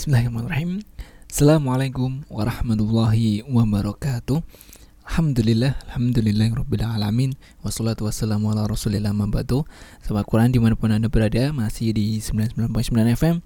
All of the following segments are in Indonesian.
Bismillahirrahmanirrahim. Assalamualaikum warahmatullahi wabarakatuh. Alhamdulillah, alhamdulillah rabbil alamin Wassalatu wassalamu ala rasulillah mabatu Sahabat Quran di mana pun anda berada Masih di 99.9 FM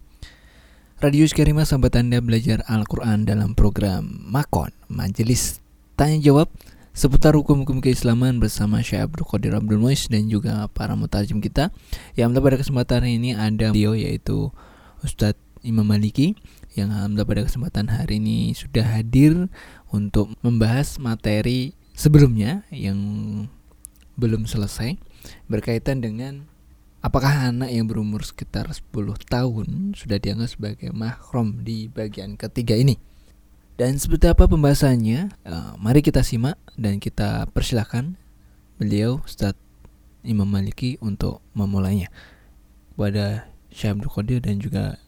Radio Karimah sahabat anda belajar Al-Quran dalam program Makon Majelis Tanya Jawab Seputar hukum-hukum keislaman bersama Syekh Abdul Qadir Abdul Muiz Dan juga para mutajim kita Yang pada kesempatan ini ada beliau yaitu Ustadz Imam Maliki yang alhamdulillah pada kesempatan hari ini sudah hadir untuk membahas materi sebelumnya yang belum selesai berkaitan dengan apakah anak yang berumur sekitar 10 tahun sudah dianggap sebagai mahram di bagian ketiga ini. Dan seperti apa pembahasannya? Uh, mari kita simak dan kita persilahkan beliau Ustadz Imam Maliki untuk memulainya. Kepada Syekh Abdul Qadir dan juga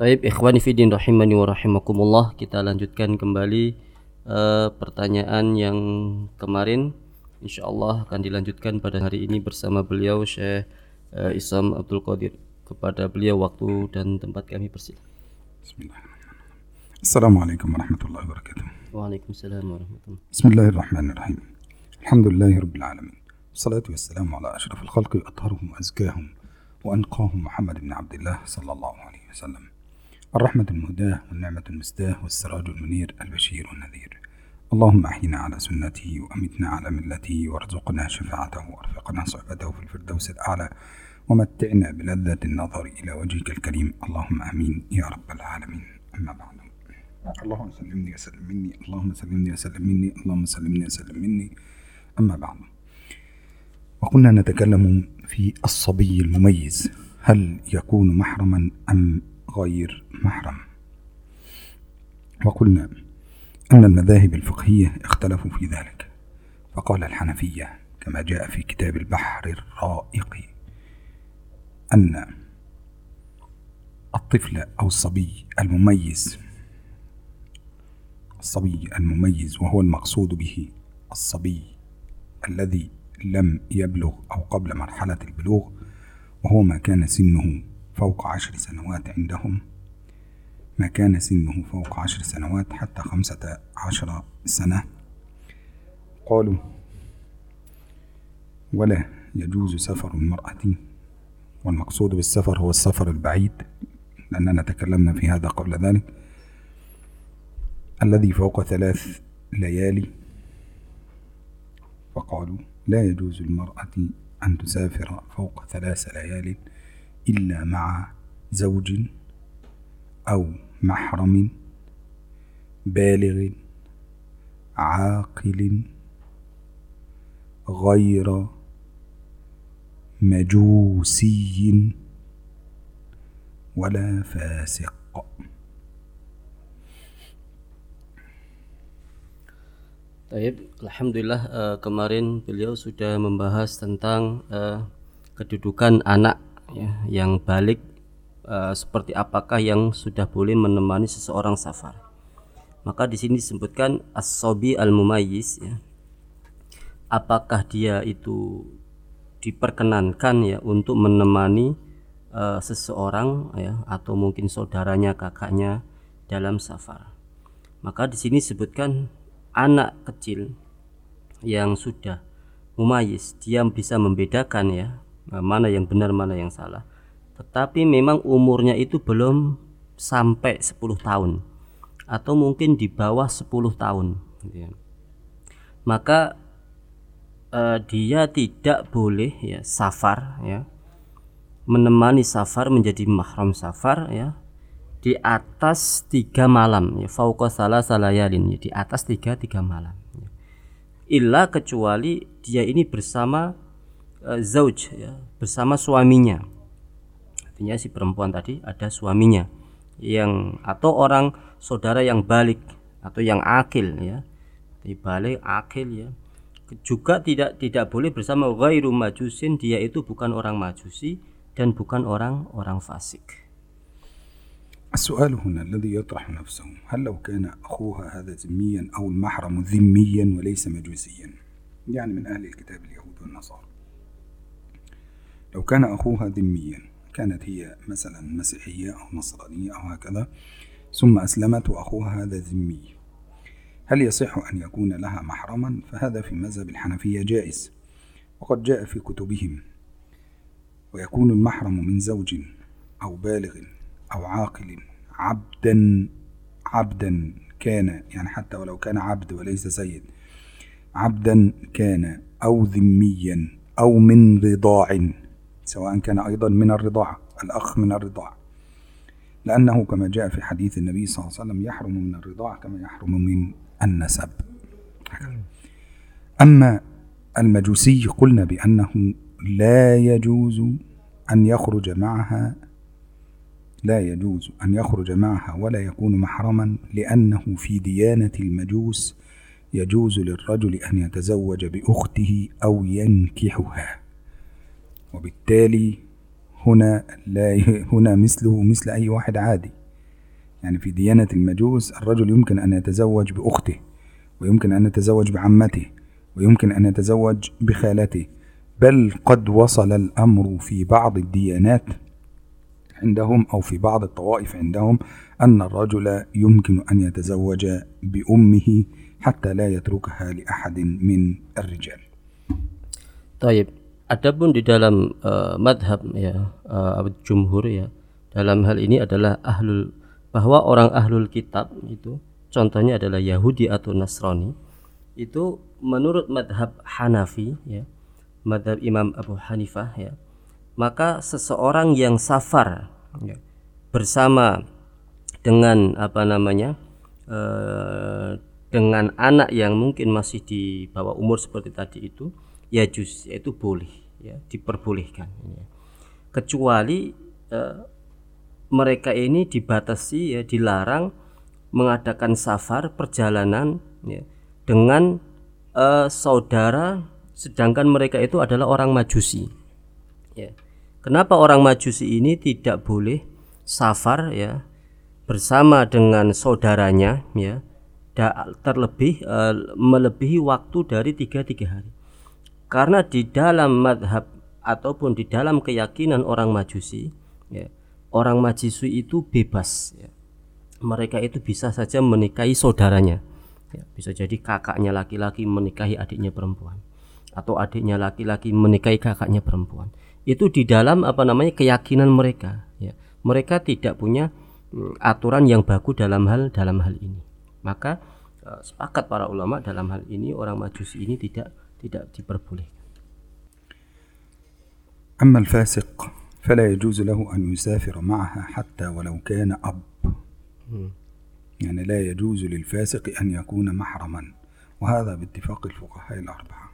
Taib ikhwani fidin rahimani wa rahimakumullah Kita lanjutkan kembali uh, pertanyaan yang kemarin insya Allah akan dilanjutkan pada hari ini bersama beliau Syekh uh, Isam Abdul Qadir kepada beliau waktu dan tempat kami persilakan. Assalamualaikum warahmatullahi wabarakatuh. Waalaikumsalam warahmatullahi Bismillahirrahmanirrahim. Alhamdulillahi rabbil alamin. Salatu wassalamu ala ashrafil khalqi atharuhum azkahum wa anqahum Muhammad ibn Abdullah sallallahu alaihi wasallam. الرحمة المهداة والنعمة المسداة والسراج المنير البشير والنذير اللهم أحينا على سنته وأمتنا على ملته وارزقنا شفاعته وأرفقنا صحبته في الفردوس الأعلى ومتعنا بلذة النظر إلى وجهك الكريم. اللهم آمين يا رب العالمين. أما بعد. اللهم سلمني وسلم مني. اللهم سلمني وسلم مني. اللهم سلمني وسلم مني. أما بعد. وكنا نتكلم في الصبي المميز. هل يكون محرما أم غير محرم. وقلنا أن المذاهب الفقهية اختلفوا في ذلك. فقال الحنفية كما جاء في كتاب البحر الرائق أن الطفل أو الصبي المميز الصبي المميز وهو المقصود به الصبي الذي لم يبلغ أو قبل مرحلة البلوغ وهو ما كان سنه فوق عشر سنوات عندهم. ما كان سنه فوق عشر سنوات حتى خمسة عشر سنة. قالوا ولا يجوز سفر المرأة. والمقصود بالسفر هو السفر البعيد لأننا تكلمنا في هذا قبل ذلك. الذي فوق ثلاث ليالي. فقالوا لا يجوز المرأة أن تسافر فوق ثلاث ليال. إلا مع زوج أو محرم بالغ عاقل غير مجوسي ولا فاسق Taib, Alhamdulillah uh, kemarin beliau sudah membahas tentang uh, kedudukan anak ya, yang balik uh, seperti apakah yang sudah boleh menemani seseorang safar. Maka di sini disebutkan as-sobi al-mumayyiz ya. Apakah dia itu diperkenankan ya untuk menemani uh, seseorang ya atau mungkin saudaranya, kakaknya dalam safar. Maka di sini disebutkan anak kecil yang sudah mumayyiz, dia bisa membedakan ya mana yang benar mana yang salah. Tetapi memang umurnya itu belum sampai 10 tahun. Atau mungkin di bawah 10 tahun. Gitu ya. maka eh, dia tidak boleh ya safar ya. Menemani safar menjadi mahram safar ya. Di atas tiga malam ya fauqa salah salayalin ya di atas tiga tiga malam ya. illa kecuali dia ini bersama uh, zauj ya, bersama suaminya. Artinya si perempuan tadi ada suaminya yang atau orang saudara yang balik atau yang akil ya balik akil ya juga tidak tidak boleh bersama ghairu majusin dia itu bukan orang majusi dan bukan orang orang fasik السؤال هنا الذي يطرح نفسه هل لو كان أخوها هذا ذميا أو المحرم ذميا وليس مجوسيا يعني من أهل الكتاب اليهود والنصارى لو كان أخوها ذميا كانت هي مثلا مسيحية أو نصرانية أو هكذا ثم أسلمت وأخوها هذا ذمي. هل يصح أن يكون لها محرما؟ فهذا في مذهب الحنفية جائز. وقد جاء في كتبهم ويكون المحرم من زوج أو بالغ أو عاقل عبدا عبدا كان يعني حتى ولو كان عبد وليس سيد عبدا كان أو ذميا أو من رضاع. سواء كان أيضا من الرضاعة الأخ من الرضاعة لأنه كما جاء في حديث النبي صلى الله عليه وسلم يحرم من الرضاعة كما يحرم من النسب. أما المجوسي قلنا بأنه لا يجوز أن يخرج معها لا يجوز أن يخرج معها ولا يكون محرما لأنه في ديانة المجوس يجوز للرجل أن يتزوج بأخته أو ينكحها. وبالتالي هنا لا هنا مثله مثل أي واحد عادي يعني في ديانة المجوس الرجل يمكن أن يتزوج بأخته ويمكن أن يتزوج بعمته ويمكن أن يتزوج بخالته بل قد وصل الأمر في بعض الديانات عندهم أو في بعض الطوائف عندهم أن الرجل يمكن أن يتزوج بأمه حتى لا يتركها لأحد من الرجال. طيب adapun di dalam uh, madhab ya uh, jumhur ya dalam hal ini adalah ahlul bahwa orang ahlul kitab itu contohnya adalah Yahudi atau Nasrani itu menurut madhab Hanafi ya madhab Imam Abu Hanifah ya maka seseorang yang safar ya, bersama dengan apa namanya eh, dengan anak yang mungkin masih di bawah umur seperti tadi itu ya jus itu boleh ya diperbolehkan ya. kecuali eh, mereka ini dibatasi ya dilarang mengadakan safar perjalanan ya, dengan eh, saudara sedangkan mereka itu adalah orang majusi ya Kenapa orang Majusi ini tidak boleh safar ya bersama dengan saudaranya ya terlebih uh, melebihi waktu dari tiga tiga hari karena di dalam madhab ataupun di dalam keyakinan orang majusi ya orang majusi itu bebas ya. mereka itu bisa saja menikahi saudaranya ya, bisa jadi kakaknya laki-laki menikahi adiknya perempuan atau adiknya laki-laki menikahi kakaknya perempuan. Itu di dalam apa namanya keyakinan mereka ya. Mereka tidak punya mm, aturan yang baku dalam hal dalam hal ini. Maka uh, sepakat para ulama dalam hal ini orang majusi ini tidak tidak diperbolehkan أما الفاسق فلا يجوز له أن يسافر معها حتى ولو كان أب يعني لا يجوز للفاسق أن يكون محرما وهذا باتفاق الفقهاء الأربعة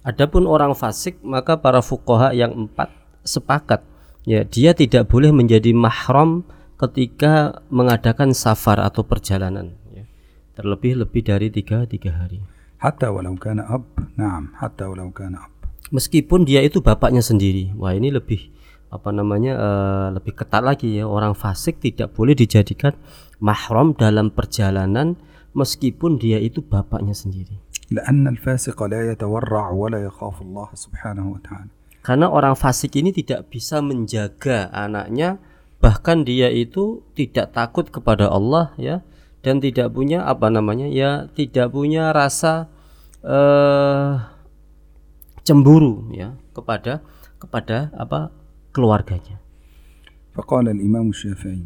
Adapun orang fasik maka para fukoha yang empat sepakat ya dia tidak boleh menjadi mahram ketika mengadakan safar atau perjalanan ya. terlebih lebih dari tiga tiga hari. Hatta walau kana ab, naam, hatta walau kana ab. Meskipun dia itu bapaknya sendiri, wah ini lebih apa namanya uh, lebih ketat lagi ya orang fasik tidak boleh dijadikan mahram dalam perjalanan meskipun dia itu bapaknya sendiri. لأن الفاسق لا يتورع ولا يخاف الله سبحانه وتعالى karena orang fasik ini tidak bisa menjaga anaknya bahkan dia itu tidak takut kepada Allah ya dan tidak punya apa namanya ya tidak punya rasa uh, cemburu ya kepada kepada apa keluarganya. فقال الإمام الشافعي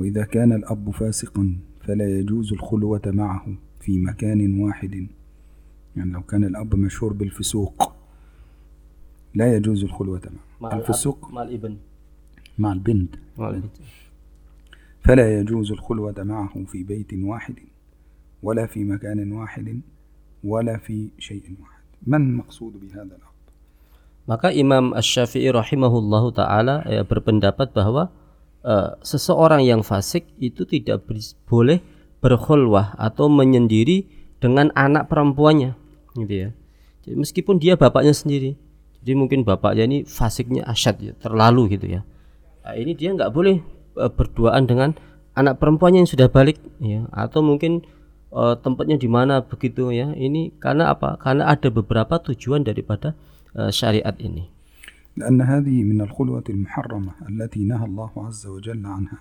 وإذا كان الأب فاسقا فلا يجوز الخلوة معه في مكان واحد يعني لو كان الأب مشهور بالفسوق لا يجوز الخلوة معه مع الفسوق مع الابن مع البنت مع البنت فلا يجوز الخلوة معه في بيت واحد ولا في مكان واحد ولا في شيء واحد من مقصود بهذا الأب Maka Imam Ash-Syafi'i rahimahullahu taala ya, berpendapat bahwa uh, seseorang yang fasik itu tidak boleh berkhulwah atau menyendiri dengan anak perempuannya gitu ya jadi meskipun dia bapaknya sendiri jadi mungkin bapaknya ini fasiknya asyad ya terlalu gitu ya nah, ini dia nggak boleh uh, berduaan dengan anak perempuannya yang sudah balik ya atau mungkin uh, tempatnya di mana begitu ya ini karena apa karena ada beberapa tujuan daripada uh, syariat ini لأن هذه من الخلوة المحرمة التي نهى الله عز وجل عنها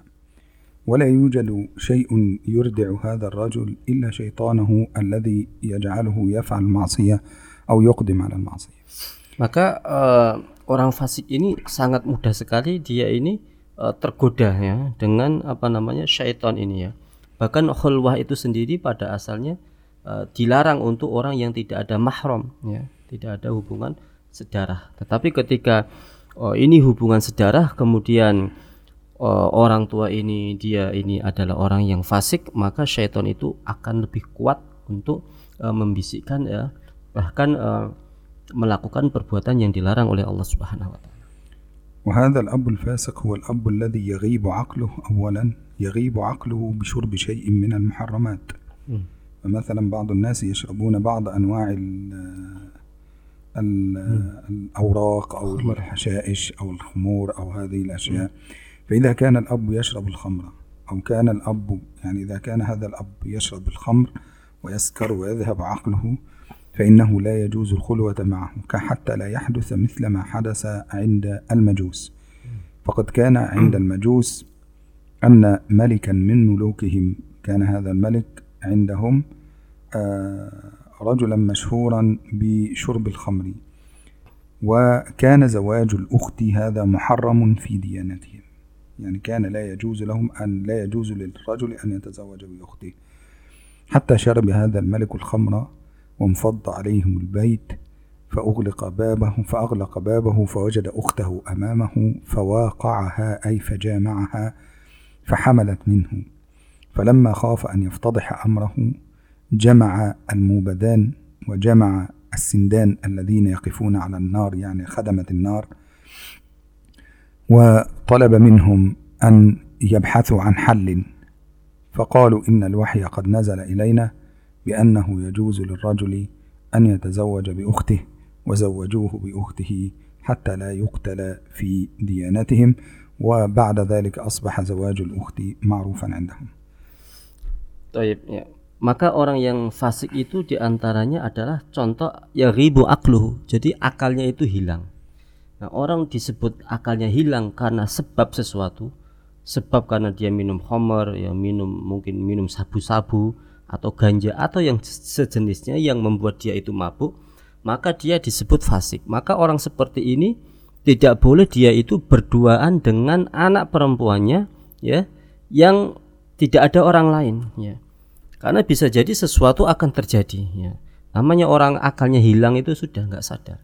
ولا يوجد شيء يردع هذا الرجل إلا شيطانه الذي يجعله يفعل المعصية أو يقدم على المعصية maka uh, orang fasik ini sangat mudah sekali dia ini uh, tergoda ya dengan apa namanya syaitan ini ya bahkan khulwah itu sendiri pada asalnya uh, dilarang untuk orang yang tidak ada mahram ya tidak ada hubungan sedarah. Tetapi ketika oh, ini hubungan sedarah kemudian oh, orang tua ini dia ini adalah orang yang fasik, maka syaitan itu akan lebih kuat untuk uh, membisikkan ya bahkan uh, melakukan perbuatan yang dilarang oleh Allah Subhanahu wa taala. وهذا الأب الفاسق هو الأب الذي يغيب عقله أولا يغيب عقله بشرب شيء من المحرمات. فمثلا بعض الناس يشربون بعض أنواع الأوراق أو الحشائش أو الخمور أو هذه الأشياء. فإذا كان الأب يشرب الخمر أو كان الأب يعني إذا كان هذا الأب يشرب الخمر ويسكر ويذهب عقله فإنه لا يجوز الخلوة معه حتى لا يحدث مثل ما حدث عند المجوس. فقد كان عند المجوس أن ملكا من ملوكهم كان هذا الملك عندهم آه رجلا مشهورا بشرب الخمر. وكان زواج الأخت هذا محرم في ديانتهم. يعني كان لا يجوز لهم أن لا يجوز للرجل أن يتزوج بأخته. حتى شرب هذا الملك الخمر وانفض عليهم البيت فأغلق بابه فأغلق بابه فوجد أخته أمامه فواقعها أي فجامعها فحملت منه. فلما خاف أن يفتضح أمره جمع الموبدان وجمع السندان الذين يقفون على النار يعني خدمة النار وطلب منهم أن يبحثوا عن حل. فقالوا إن الوحي قد نزل إلينا بأنه يجوز للرجل أن يتزوج بأخته وزوجوه بأخته حتى لا يقتل في ديانتهم وبعد ذلك أصبح زواج الأخت معروفا عندهم طيب maka orang yang fasik itu diantaranya adalah contoh ya ribu akluhu jadi akalnya itu hilang nah orang disebut akalnya hilang karena sebab sesuatu sebab karena dia minum homer ya minum mungkin minum sabu-sabu atau ganja atau yang sejenisnya yang membuat dia itu mabuk maka dia disebut fasik maka orang seperti ini tidak boleh dia itu berduaan dengan anak perempuannya ya yang tidak ada orang lain ya karena bisa jadi sesuatu akan terjadi ya. Namanya orang akalnya hilang itu sudah nggak sadar.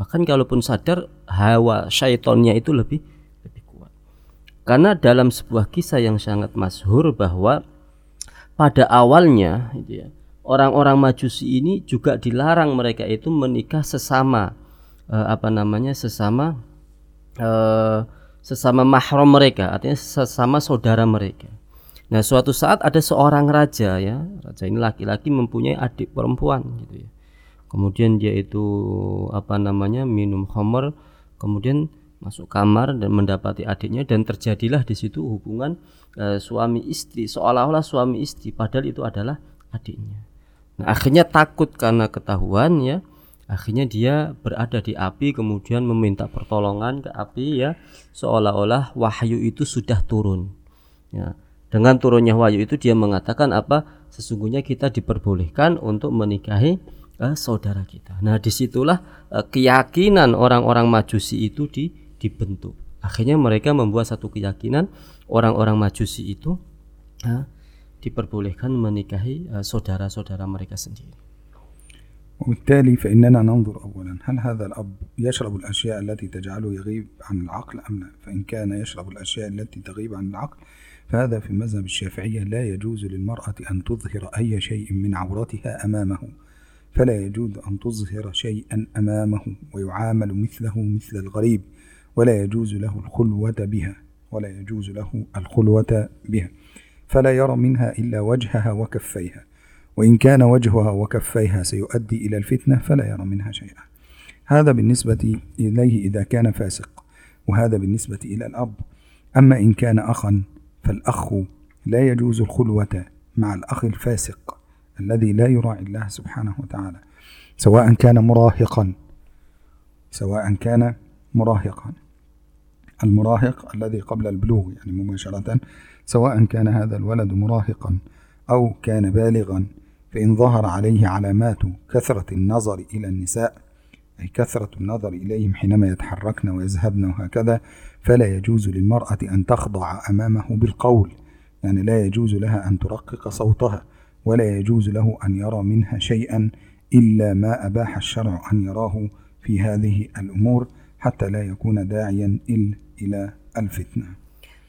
Bahkan kalaupun sadar hawa syaitonnya itu lebih lebih kuat. Karena dalam sebuah kisah yang sangat masyhur bahwa pada awalnya gitu ya, orang-orang Majusi ini juga dilarang mereka itu menikah sesama eh, apa namanya sesama eh, sesama mahram mereka artinya sesama saudara mereka Nah, suatu saat ada seorang raja ya, raja ini laki-laki mempunyai adik perempuan gitu ya. Kemudian dia itu apa namanya minum khamr, kemudian masuk kamar dan mendapati adiknya dan terjadilah di situ hubungan e, suami istri seolah-olah suami istri padahal itu adalah adiknya. Nah, akhirnya takut karena ketahuan ya. Akhirnya dia berada di api kemudian meminta pertolongan ke api ya seolah-olah wahyu itu sudah turun. Ya dengan turunnya wahyu itu dia mengatakan apa sesungguhnya kita diperbolehkan untuk menikahi uh, saudara kita nah di situlah uh, keyakinan orang-orang majusi itu di, dibentuk akhirnya mereka membuat satu keyakinan orang-orang majusi itu uh, diperbolehkan menikahi saudara-saudara mereka sendiri. وبالتالي فإننا ننظر أولا هل هذا الأب يشرب الأشياء التي تجعله يغيب عن العقل أم لا؟ فإن كان يشرب الأشياء التي تغيب عن العقل فهذا في مذهب الشافعية لا يجوز للمرأة أن تظهر أي شيء من عورتها أمامه فلا يجوز أن تظهر شيئا أمامه ويعامل مثله مثل الغريب ولا يجوز له الخلوة بها. ولا يجوز له الخلوة بها فلا يرى منها إلا وجهها وكفيها وإن كان وجهها وكفيها سيؤدي إلى الفتنة فلا يرى منها شيئا. هذا بالنسبة إليه إذا كان فاسق وهذا بالنسبة إلى الأب. أما إن كان أخا فالأخ لا يجوز الخلوة مع الأخ الفاسق الذي لا يراعي الله سبحانه وتعالى سواء كان مراهقا سواء كان مراهقا. المراهق الذي قبل البلوغ يعني مباشرة سواء كان هذا الولد مراهقا أو كان بالغا فإن ظهر عليه علامات كثرة النظر إلى النساء أي كثرة النظر إليهم حينما يتحركن ويذهبن وهكذا فلا يجوز للمرأة أن تخضع أمامه بالقول يعني لا يجوز لها أن ترقق صوتها ولا يجوز له أن يرى منها شيئا إلا ما أباح الشرع أن يراه في هذه الأمور. حتى لا يكون داعيا إلى الفتنة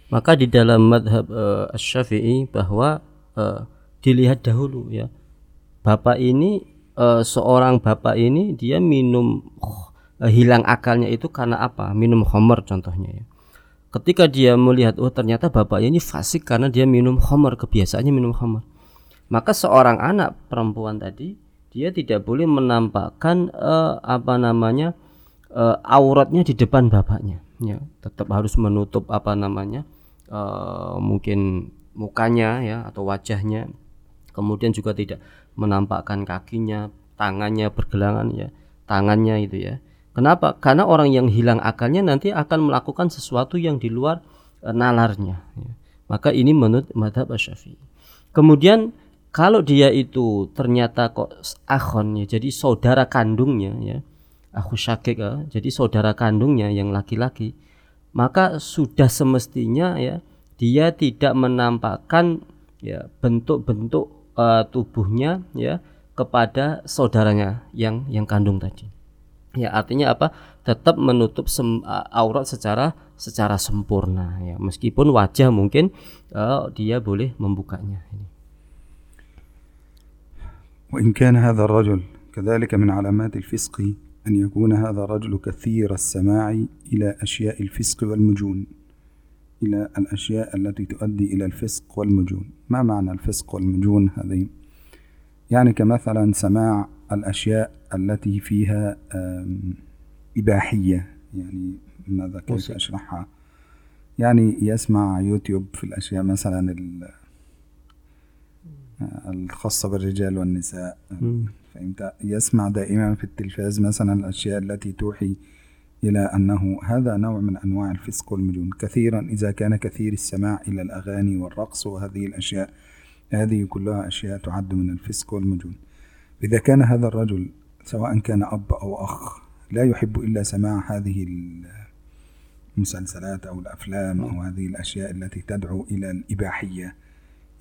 Maka di dalam madhab uh, Asy-Syafi'i bahwa eh, dilihat dahulu ya. Bapak ini eh, seorang bapak ini dia minum hilang akalnya itu karena apa? Minum homer contohnya ya. Ketika dia melihat oh ternyata bapaknya ini fasik karena dia minum homer, kebiasaannya minum homer. Maka seorang anak perempuan tadi dia tidak boleh menampakkan uh, apa namanya? Uh, auratnya di depan bapaknya. Ya tetap harus menutup apa namanya uh, mungkin mukanya ya atau wajahnya. Kemudian juga tidak menampakkan kakinya tangannya pergelangan ya tangannya itu ya. Kenapa? Karena orang yang hilang akalnya nanti akan melakukan sesuatu yang di luar uh, nalarnya ya. maka ini menurut madhab syafi'i. Kemudian kalau dia itu ternyata kok akhon ya jadi saudara kandungnya ya aku syakik ya, jadi saudara kandungnya yang laki-laki maka sudah semestinya ya dia tidak menampakkan ya bentuk-bentuk uh, tubuhnya ya kepada saudaranya yang yang kandung tadi. Ya artinya apa? Tetap menutup sem, uh, aurat secara secara sempurna ya. Meskipun wajah mungkin uh, dia boleh membukanya ini. وإن كان هذا الرجل كذلك من علامات الفسق أن يكون هذا الرجل كثير السماع إلى أشياء الفسق والمجون إلى الأشياء التي تؤدي إلى الفسق والمجون. ما معنى الفسق والمجون هذه؟ يعني كمثلا سماع الأشياء التي فيها إباحية يعني ماذا كيف أشرحها؟ يعني يسمع يوتيوب في الأشياء مثلا الخاصة بالرجال والنساء. فهمت؟ يسمع دائما في التلفاز مثلا الأشياء التي توحي إلى أنه هذا نوع من أنواع الفسق والمجون. كثيرا إذا كان كثير السماع إلى الأغاني والرقص وهذه الأشياء هذه كلها أشياء تعد من الفسق والمجون. إذا كان هذا الرجل سواء كان أب أو أخ لا يحب إلا سماع هذه المسلسلات أو الأفلام أو هذه الأشياء التي تدعو إلى الإباحية.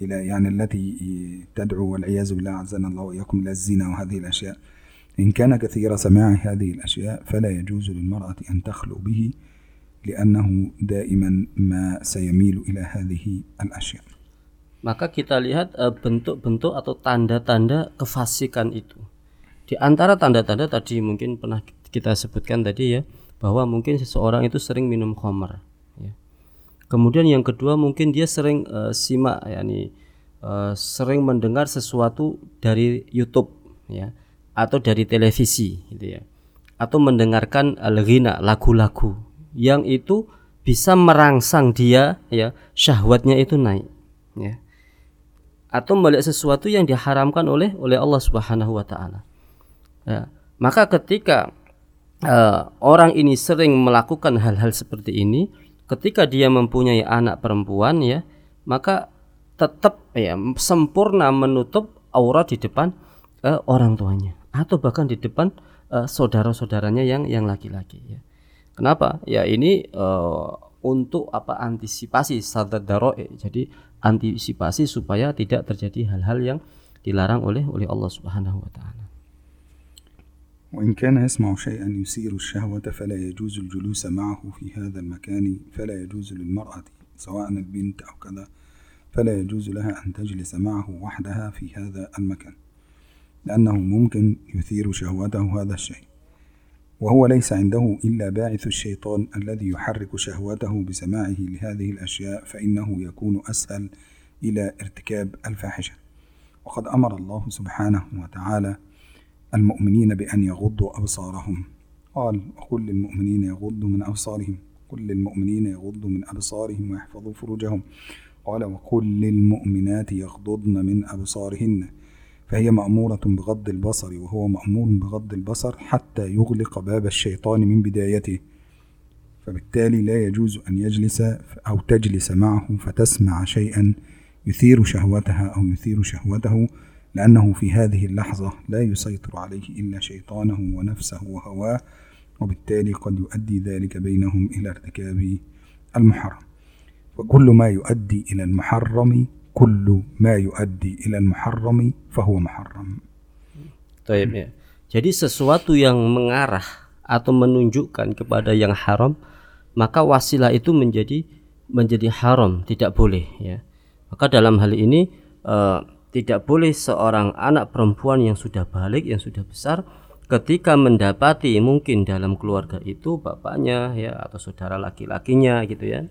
إلى يعني التي تدعو والعياذ بالله عزنا الله وإياكم إلى الزنا وهذه الأشياء إن كان كثير سماع هذه الأشياء فلا يجوز للمرأة أن تخلو به لأنه دائما ما سيميل إلى هذه الأشياء maka kita lihat bentuk-bentuk atau tanda-tanda kefasikan itu. Di antara tanda-tanda tadi mungkin pernah kita sebutkan tadi ya bahwa mungkin seseorang itu sering minum khamar ya. Kemudian yang kedua mungkin dia sering uh, simak yakni uh, sering mendengar sesuatu dari YouTube ya atau dari televisi gitu ya atau mendengarkan al-ghina lagu-lagu yang itu bisa merangsang dia ya syahwatnya itu naik ya atau melihat sesuatu yang diharamkan oleh oleh Allah Subhanahu wa taala. Ya, maka ketika uh, orang ini sering melakukan hal-hal seperti ini, ketika dia mempunyai anak perempuan ya, maka tetap ya sempurna menutup aurat di depan uh, orang tuanya atau bahkan di depan uh, saudara-saudaranya yang yang laki-laki ya. Kenapa? Ya ini uh, untuk apa antisipasi sadad daroe. Jadi antisipasi supaya tidak terjadi hal-hal yang dilarang oleh oleh Allah Subhanahu wa taala. وإن كان يسمع شيئا يثير الشهوة فلا يجوز الجلوس معه في هذا المكان فلا يجوز للمرأة سواء البنت أو كذا فلا يجوز لها أن تجلس معه وحدها في هذا المكان لأنه ممكن يثير شهوته هذا الشيء. وهو ليس عنده إلا باعث الشيطان الذي يحرك شهوته بسماعه لهذه الأشياء فإنه يكون أسهل إلى ارتكاب الفاحشة. وقد أمر الله سبحانه وتعالى المؤمنين بأن يغضوا أبصارهم. قال وقل للمؤمنين يغضوا من أبصارهم قل للمؤمنين يغضوا من أبصارهم ويحفظوا فروجهم. قال وقل للمؤمنات يغضضن من أبصارهن فهي مأمورة بغض البصر وهو مأمور بغض البصر حتى يغلق باب الشيطان من بدايته. فبالتالي لا يجوز أن يجلس أو تجلس معه فتسمع شيئا يثير شهوتها أو يثير شهوته لأنه في هذه اللحظة لا يسيطر عليه إلا شيطانه ونفسه وهواه وبالتالي قد يؤدي ذلك بينهم إلى ارتكاب المحرم وكل ما يؤدي إلى المحرم كل ما يؤدي إلى المحرم فهو محرم Taib, ya. Jadi sesuatu yang mengarah atau menunjukkan kepada yang haram, maka wasilah itu menjadi menjadi haram, tidak boleh ya. Maka dalam hal ini eh, tidak boleh seorang anak perempuan yang sudah balik, yang sudah besar ketika mendapati mungkin dalam keluarga itu bapaknya ya atau saudara laki-lakinya gitu ya.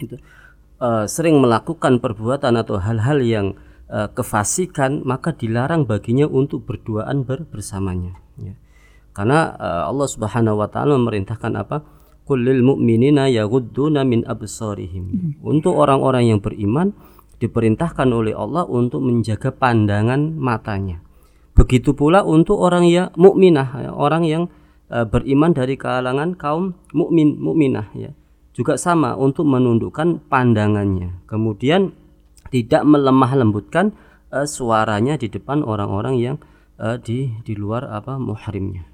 Itu eh, sering melakukan perbuatan atau hal-hal yang eh, kefasikan maka dilarang baginya untuk berduaan ber- bersamanya ya. Karena eh, Allah Subhanahu wa taala memerintahkan apa? Kullil mu'minina yaghudduna min absarihim. Untuk orang-orang yang beriman diperintahkan oleh Allah untuk menjaga pandangan matanya. Begitu pula untuk orang yang mukminah, ya, orang yang eh, beriman dari kalangan kaum mukmin mukminah ya. Juga sama untuk menundukkan pandangannya. Kemudian tidak melemah lembutkan eh, suaranya di depan orang-orang yang eh, di di luar apa muhrimnya.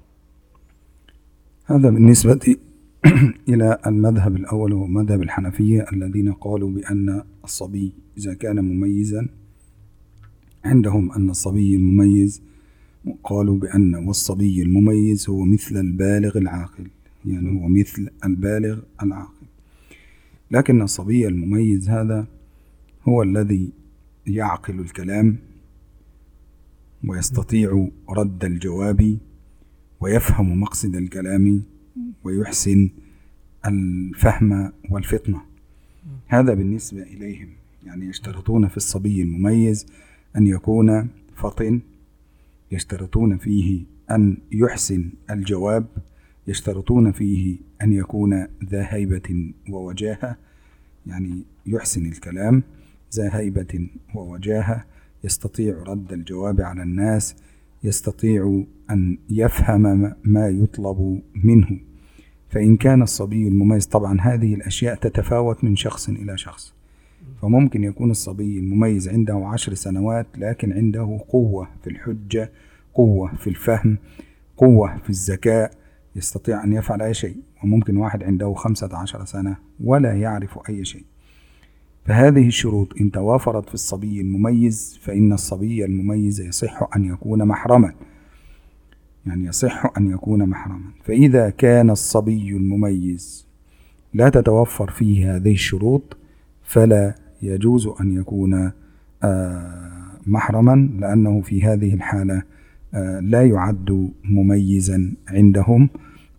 هذا بالنسبة إلى المذهب الأول وهو مذهب الحنفية الذين قالوا بأن الصبي إذا كان مميزا عندهم أن الصبي المميز قالوا بأن والصبي المميز هو مثل البالغ العاقل يعني هو مثل البالغ العاقل. لكن الصبي المميز هذا هو الذي يعقل الكلام ويستطيع رد الجواب ويفهم مقصد الكلام ويحسن الفهم والفطنة. هذا بالنسبة إليهم. يعني يشترطون في الصبي المميز أن يكون فطن يشترطون فيه أن يحسن الجواب يشترطون فيه أن يكون ذا هيبة ووجاهة. يعني يحسن الكلام ذا هيبة ووجاهة. يستطيع رد الجواب على الناس يستطيع أن يفهم ما يطلب منه. فإن كان الصبي المميز طبعا هذه الأشياء تتفاوت من شخص إلى شخص. فممكن يكون الصبي المميز عنده عشر سنوات لكن عنده قوة في الحجة قوة في الفهم قوة في الذكاء يستطيع أن يفعل أي شيء. وممكن واحد عنده خمسة عشر سنة ولا يعرف أي شيء. فهذه الشروط إن توافرت في الصبي المميز فإن الصبي المميز يصح أن يكون محرما. يعني يصح أن يكون محرما. فإذا كان الصبي المميز لا تتوفر فيه هذه الشروط فلا يجوز أن يكون آه، محرما لأنه في هذه الحالة آه، لا يعد مميزا عندهم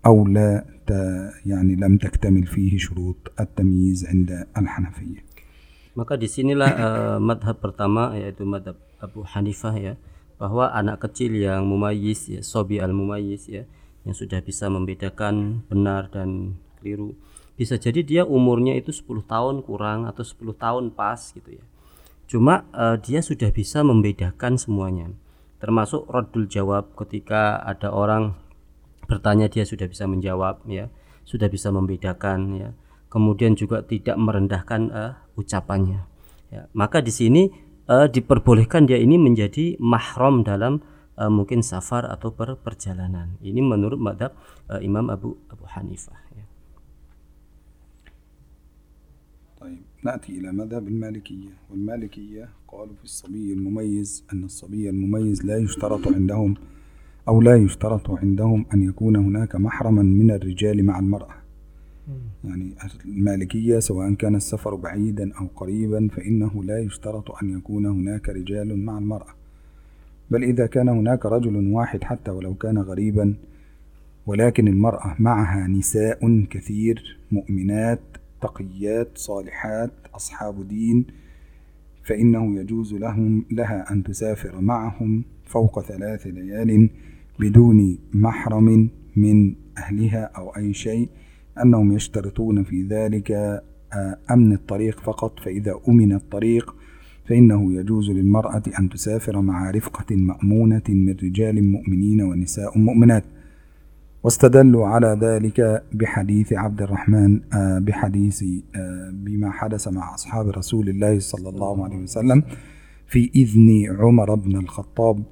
أو لا يعني لم تكتمل فيه شروط التمييز عند الحنفية. Maka disinilah eh, madhab pertama yaitu madhab Abu Hanifah ya. Bahwa anak kecil yang mumayyiz ya sobi al mumayyiz ya yang sudah bisa membedakan benar dan keliru. Bisa jadi dia umurnya itu 10 tahun kurang atau 10 tahun pas gitu ya. Cuma eh, dia sudah bisa membedakan semuanya. Termasuk rodul jawab ketika ada orang bertanya dia sudah bisa menjawab ya sudah bisa membedakan ya. Kemudian juga tidak merendahkan eh, ucapannya ya. Maka di sini eh, diperbolehkan dia ini menjadi mahram dalam eh, mungkin safar atau per- perjalanan ini menurut madhab eh, Imam Abu Abu Hanifah ya. طيب نأتي إلى مذهب المالكية والمالكية قالوا في الصبي المميز أن الصبي المميز لا يشترط عندهم أو لا يشترط عندهم أن يكون هناك محرما من الرجال مع المرأة يعني المالكية سواء كان السفر بعيدا أو قريبا فإنه لا يشترط أن يكون هناك رجال مع المرأة. بل إذا كان هناك رجل واحد حتى ولو كان غريبا ولكن المرأة معها نساء كثير مؤمنات تقيات صالحات أصحاب دين فإنه يجوز لهم لها أن تسافر معهم فوق ثلاث ليال بدون محرم من أهلها أو أي شيء. أنهم يشترطون في ذلك آه، أمن الطريق فقط فإذا أمن الطريق فإنه يجوز للمرأة أن تسافر مع رفقة مأمونة من رجال مؤمنين ونساء مؤمنات. واستدلوا على ذلك بحديث عبد الرحمن آه، بحديث آه، بما حدث مع أصحاب رسول الله صلى الله عليه وسلم في إذن عمر بن الخطاب.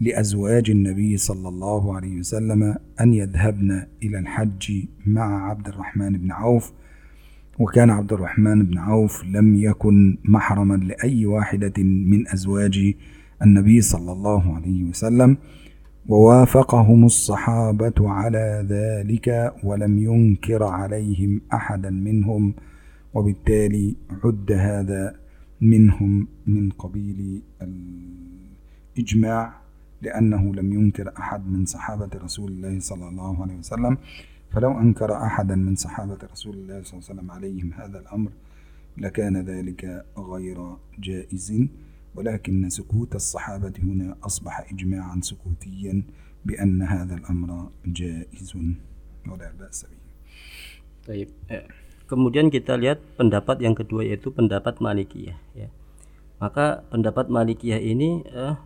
لأزواج النبي صلى الله عليه وسلم أن يذهبن إلى الحج مع عبد الرحمن بن عوف. وكان عبد الرحمن بن عوف لم يكن محرما لأي واحدة من أزواج النبي صلى الله عليه وسلم ووافقهم الصحابة على ذلك ولم ينكر عليهم أحدا منهم وبالتالي عد هذا منهم من قبيل الإجماع. لأنه لم ينكر أحد من صحابة رسول الله صلى الله عليه وسلم فلو أنكر أحدا من صحابة رسول الله صلى الله عليه وسلم عليهم هذا الأمر لكان ذلك غير جائز ولكن سكوت الصحابة هنا أصبح إجماعا سكوتيا بأن هذا الأمر جائز ولا بأس به Baik. Eh, Kemudian kita lihat pendapat yang kedua yaitu pendapat Malikiyah ya. Maka pendapat Malikiyah ini eh,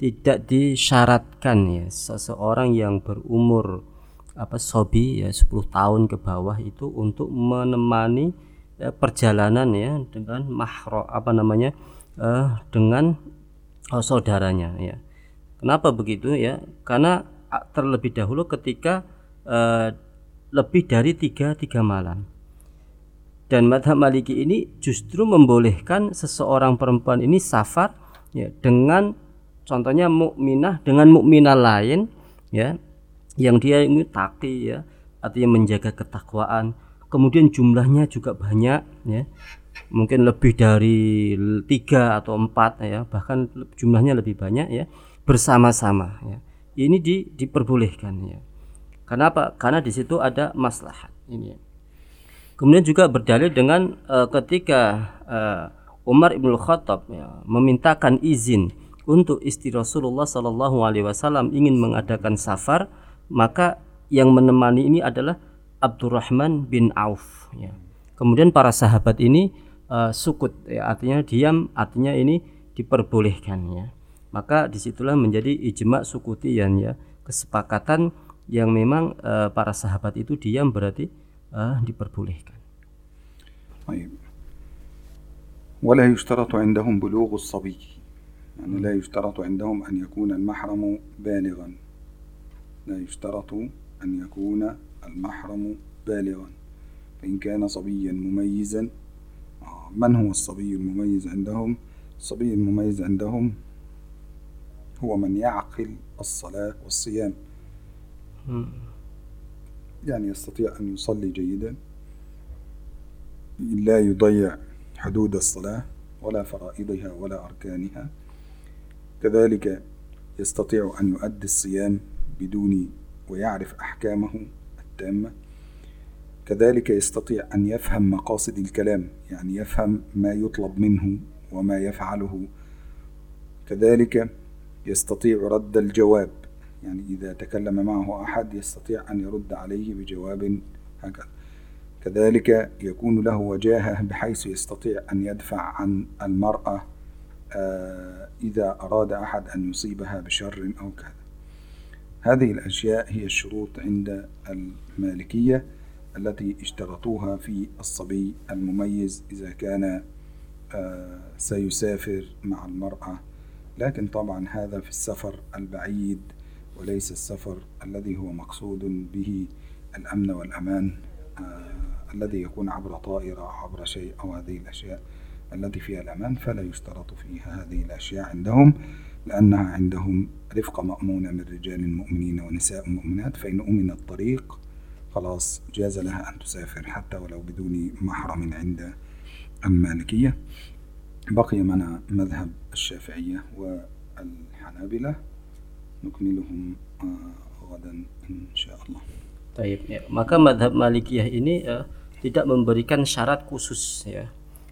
tidak disyaratkan ya seseorang yang berumur apa sobi ya 10 tahun ke bawah itu untuk menemani ya, perjalanan ya dengan mahro apa namanya eh, dengan oh, saudaranya ya. Kenapa begitu ya? Karena terlebih dahulu ketika eh, lebih dari tiga tiga malam dan madhab maliki ini justru membolehkan seseorang perempuan ini safar ya dengan contohnya mukminah dengan mukminah lain ya yang dia ini taki ya artinya menjaga ketakwaan. Kemudian jumlahnya juga banyak ya. Mungkin lebih dari tiga atau empat ya bahkan jumlahnya lebih banyak ya bersama-sama ya. Ini di, diperbolehkan ya. Kenapa karena di situ ada maslahat ini ya. Kemudian juga berdalil dengan uh, ketika uh, Umar ibn Khattab ya, memintakan izin untuk istri Rasulullah Sallallahu Alaihi Wasallam ingin mengadakan safar, maka yang menemani ini adalah Abdurrahman bin Auf. Ya. Kemudian para sahabat ini uh, sukut, ya, artinya diam, artinya ini diperbolehkan. Ya. Maka disitulah menjadi ijma sukutian ya kesepakatan yang memang uh, para sahabat itu diam berarti uh, diperbolehkan. طيب ولا يشترط عندهم بلوغ الصبي يعني لا يشترط عندهم أن يكون المحرم بالغا. لا يشترط أن يكون المحرم بالغا. فإن كان صبيا مميزا آه، من هو الصبي المميز عندهم؟ الصبي المميز عندهم هو من يعقل الصلاة والصيام. يعني يستطيع أن يصلي جيدا لا يضيع حدود الصلاة ولا فرائضها ولا أركانها. كذلك يستطيع أن يؤدي الصيام بدون ويعرف أحكامه التامة. كذلك يستطيع أن يفهم مقاصد الكلام يعني يفهم ما يطلب منه وما يفعله. كذلك يستطيع رد الجواب يعني إذا تكلم معه أحد يستطيع أن يرد عليه بجواب هكذا. كذلك يكون له وجاهة بحيث يستطيع أن يدفع عن المرأة إذا أراد أحد أن يصيبها بشر أو كذا. هذه الأشياء هي الشروط عند المالكية التي اشترطوها في الصبي المميز إذا كان آه، سيسافر مع المرأة. لكن طبعا هذا في السفر البعيد وليس السفر الذي هو مقصود به الأمن والأمان آه، الذي يكون عبر طائرة عبر شيء أو هذه الأشياء. التي فيها الأمان فلا يشترط فيها هذه الأشياء عندهم لأنها عندهم رفقة مأمونة من رجال مؤمنين ونساء مؤمنات فإن أمن الطريق خلاص جاز لها أن تسافر حتى ولو بدون محرم عند المالكية. بقي معنا مذهب الشافعية والحنابلة. نكملهم آه، غدا إن شاء الله. Taib, ya. Maka madhab Malikiyah ini eh, tidak memberikan syarat khusus ya.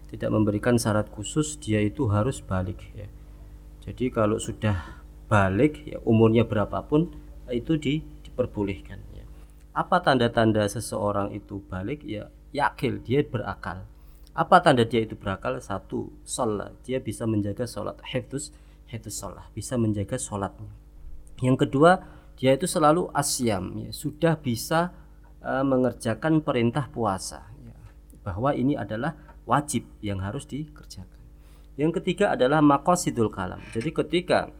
Tidak memberikan syarat khusus dia itu harus balik ya. Jadi kalau sudah balik ya umurnya berapapun itu di, diperbolehkan ya. Apa tanda-tanda seseorang itu balik ya yakil dia berakal. Apa tanda dia itu berakal? Satu, sholat. Dia bisa menjaga sholat. Hifdus, hifdus sholat. Bisa menjaga sholatnya. Yang kedua, dia itu selalu asyam. Ya. Sudah bisa uh, mengerjakan perintah puasa. Ya. Bahwa ini adalah wajib yang harus dikerjakan. Yang ketiga adalah makosidul kalam. Jadi ketika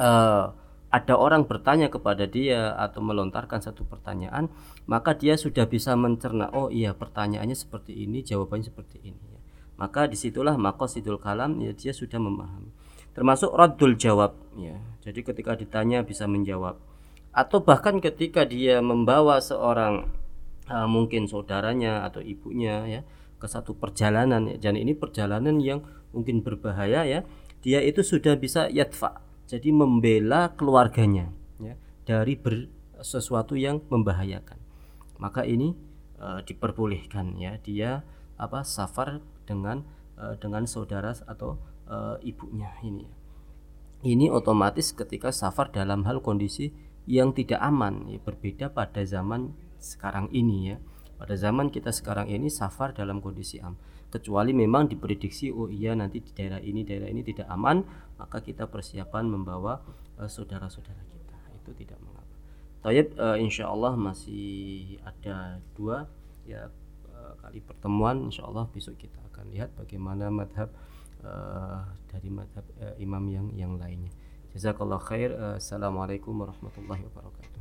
uh, ada orang bertanya kepada dia atau melontarkan satu pertanyaan, maka dia sudah bisa mencerna, oh iya pertanyaannya seperti ini, jawabannya seperti ini. Maka di situlah makosidul kalam, ya dia sudah memahami. Termasuk radul jawab, ya. Jadi ketika ditanya bisa menjawab. Atau bahkan ketika dia membawa seorang uh, mungkin saudaranya atau ibunya ya ke satu perjalanan, ya. dan ini perjalanan yang mungkin berbahaya ya, dia itu sudah bisa yatfa jadi membela keluarganya ya, dari ber, sesuatu yang membahayakan. Maka ini e, diperbolehkan ya. Dia apa safar dengan e, dengan saudara atau e, ibunya ini ini otomatis ketika safar dalam hal kondisi yang tidak aman ya, berbeda pada zaman sekarang ini ya pada zaman kita sekarang ini safar dalam kondisi aman kecuali memang diprediksi oh iya nanti di daerah ini daerah ini tidak aman maka kita persiapan membawa uh, saudara-saudara kita itu tidak mengapa. Tayyib uh, insya Allah masih ada dua ya uh, kali pertemuan insya Allah besok kita akan lihat bagaimana madhab uh, dari madhab uh, imam yang yang lainnya. Jazakallah khair. Uh, Assalamualaikum warahmatullahi wabarakatuh.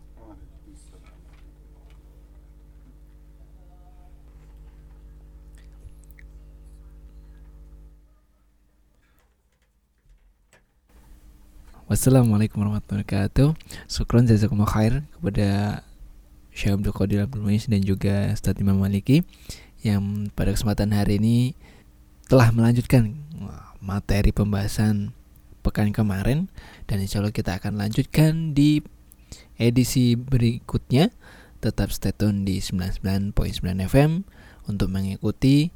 Wassalamualaikum warahmatullahi wabarakatuh. Syukron jazakumullah khair kepada Syekh Abdul Qadir Abdul Muiz dan juga Ustaz Imam Maliki yang pada kesempatan hari ini telah melanjutkan materi pembahasan pekan kemarin. Dan insya Allah kita akan lanjutkan di edisi berikutnya. Tetap stay tune di 99.9 FM untuk mengikuti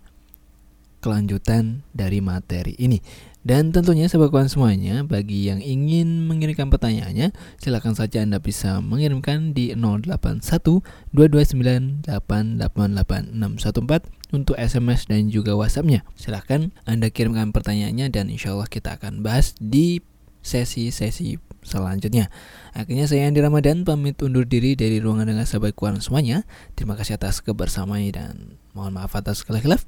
kelanjutan dari materi ini dan tentunya sahabat kawan semuanya, bagi yang ingin mengirimkan pertanyaannya, silakan saja Anda bisa mengirimkan di 081 229 888614 untuk SMS dan juga WhatsAppnya. Silakan Anda kirimkan pertanyaannya dan insya Allah kita akan bahas di sesi-sesi selanjutnya. Akhirnya saya Andi Ramadan pamit undur diri dari ruangan dengan sahabat kawan semuanya. Terima kasih atas kebersamaan dan mohon maaf atas segala khilaf.